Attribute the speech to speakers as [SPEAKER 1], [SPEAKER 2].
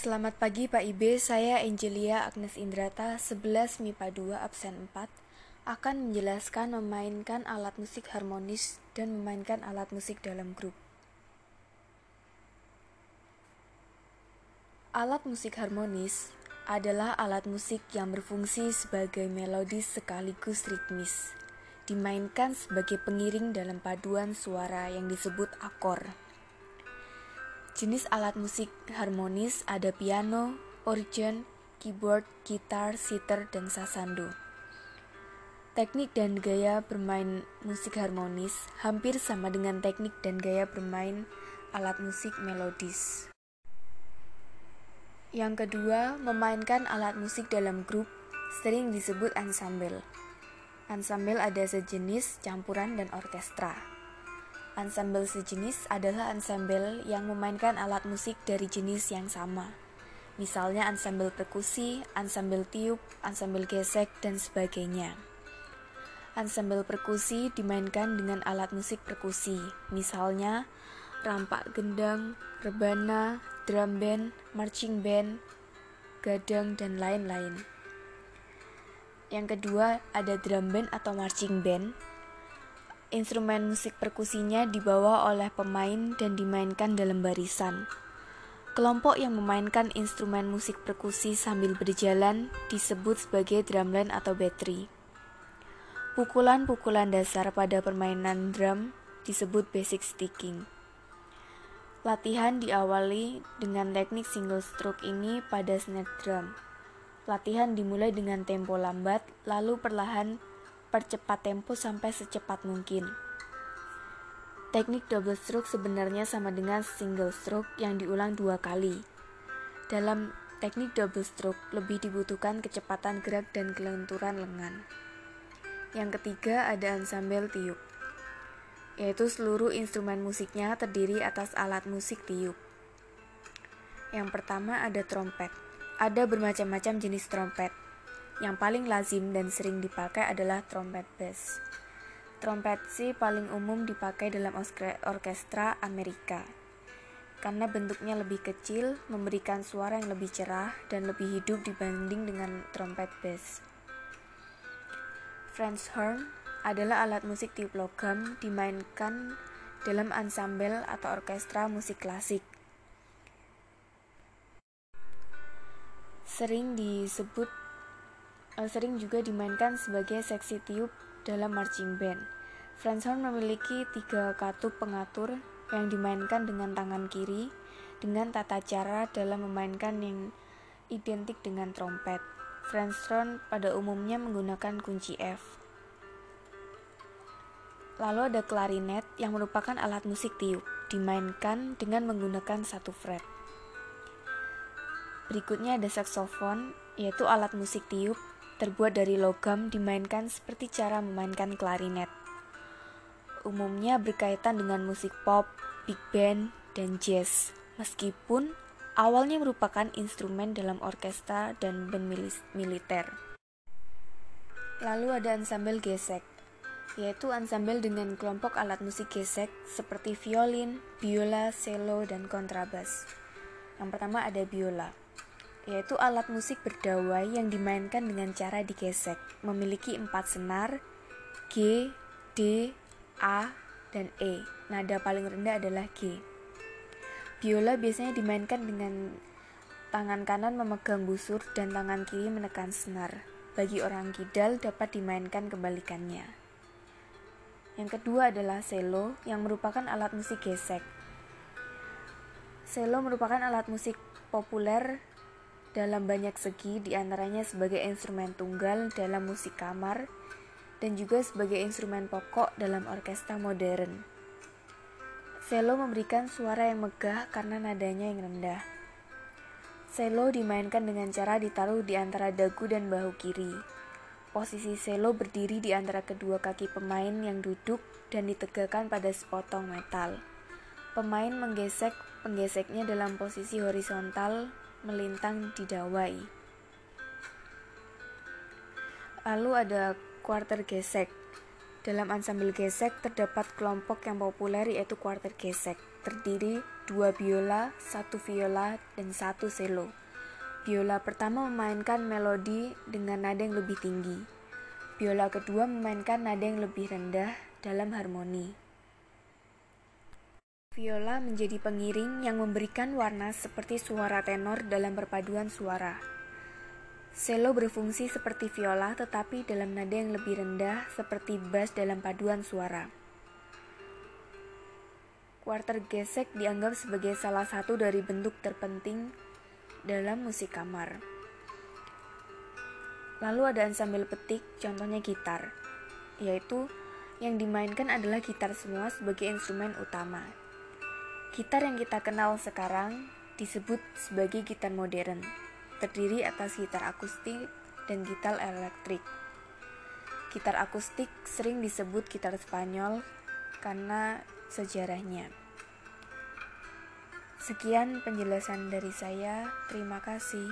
[SPEAKER 1] Selamat pagi Pak Ibe, saya Angelia Agnes Indrata, 11 MIPA 2 absen 4 akan menjelaskan memainkan alat musik harmonis dan memainkan alat musik dalam grup. Alat musik harmonis adalah alat musik yang berfungsi sebagai melodis sekaligus ritmis, dimainkan sebagai pengiring dalam paduan suara yang disebut akor. Jenis alat musik harmonis ada piano, organ, keyboard, gitar, sitar, dan sasando. Teknik dan gaya bermain musik harmonis hampir sama dengan teknik dan gaya bermain alat musik melodis. Yang kedua, memainkan alat musik dalam grup sering disebut ensemble. Ensemble ada sejenis, campuran, dan orkestra. Ensemble sejenis adalah ensemble yang memainkan alat musik dari jenis yang sama. Misalnya ensemble perkusi, ensemble tiup, ensemble gesek, dan sebagainya. Ensemble perkusi dimainkan dengan alat musik perkusi, misalnya rampak gendang, rebana, drum band, marching band, gadang, dan lain-lain. Yang kedua ada drum band atau marching band Instrumen musik perkusinya dibawa oleh pemain dan dimainkan dalam barisan. Kelompok yang memainkan instrumen musik perkusi sambil berjalan disebut sebagai drumline atau battery. Pukulan-pukulan dasar pada permainan drum disebut basic sticking. Latihan diawali dengan teknik single stroke ini pada snare drum. Latihan dimulai dengan tempo lambat, lalu perlahan percepat tempo sampai secepat mungkin. Teknik double stroke sebenarnya sama dengan single stroke yang diulang dua kali. Dalam teknik double stroke lebih dibutuhkan kecepatan gerak dan kelenturan lengan. Yang ketiga ada ensemble tiup, yaitu seluruh instrumen musiknya terdiri atas alat musik tiup. Yang pertama ada trompet. Ada bermacam-macam jenis trompet, yang paling lazim dan sering dipakai adalah trompet bass. Trompet C paling umum dipakai dalam orkestra Amerika karena bentuknya lebih kecil, memberikan suara yang lebih cerah dan lebih hidup dibanding dengan trompet bass. French horn adalah alat musik tiup logam dimainkan dalam ansambel atau orkestra musik klasik. Sering disebut sering juga dimainkan sebagai seksi tiup dalam marching band. Franz Horn memiliki tiga katup pengatur yang dimainkan dengan tangan kiri dengan tata cara dalam memainkan yang identik dengan trompet. Franz Horn pada umumnya menggunakan kunci F. Lalu ada klarinet yang merupakan alat musik tiup, dimainkan dengan menggunakan satu fret. Berikutnya ada saksofon, yaitu alat musik tiup terbuat dari logam dimainkan seperti cara memainkan klarinet. Umumnya berkaitan dengan musik pop, big band, dan jazz, meskipun awalnya merupakan instrumen dalam orkestra dan band militer. Lalu ada ensemble gesek, yaitu ensemble dengan kelompok alat musik gesek seperti violin, biola, cello, dan kontrabas. Yang pertama ada biola yaitu alat musik berdawai yang dimainkan dengan cara digesek, memiliki empat senar, G, D, A, dan E. Nada paling rendah adalah G. Biola biasanya dimainkan dengan tangan kanan memegang busur dan tangan kiri menekan senar. Bagi orang kidal dapat dimainkan kebalikannya. Yang kedua adalah cello yang merupakan alat musik gesek. Cello merupakan alat musik populer dalam banyak segi di antaranya sebagai instrumen tunggal dalam musik kamar dan juga sebagai instrumen pokok dalam orkestra modern. Selo memberikan suara yang megah karena nadanya yang rendah. Selo dimainkan dengan cara ditaruh di antara dagu dan bahu kiri. Posisi selo berdiri di antara kedua kaki pemain yang duduk dan ditegakkan pada sepotong metal. Pemain menggesek penggeseknya dalam posisi horizontal melintang di dawai. Lalu ada quarter gesek. Dalam ansambel gesek terdapat kelompok yang populer yaitu quarter gesek, terdiri dua biola, satu viola, dan satu cello. Biola pertama memainkan melodi dengan nada yang lebih tinggi. Biola kedua memainkan nada yang lebih rendah dalam harmoni. Viola menjadi pengiring yang memberikan warna seperti suara tenor dalam perpaduan suara. Cello berfungsi seperti viola tetapi dalam nada yang lebih rendah seperti bass dalam paduan suara. Quarter gesek dianggap sebagai salah satu dari bentuk terpenting dalam musik kamar. Lalu ada ensemble petik, contohnya gitar, yaitu yang dimainkan adalah gitar semua sebagai instrumen utama. Gitar yang kita kenal sekarang disebut sebagai gitar modern, terdiri atas gitar akustik dan gitar elektrik. Gitar akustik sering disebut gitar Spanyol karena sejarahnya. Sekian penjelasan dari saya. Terima kasih.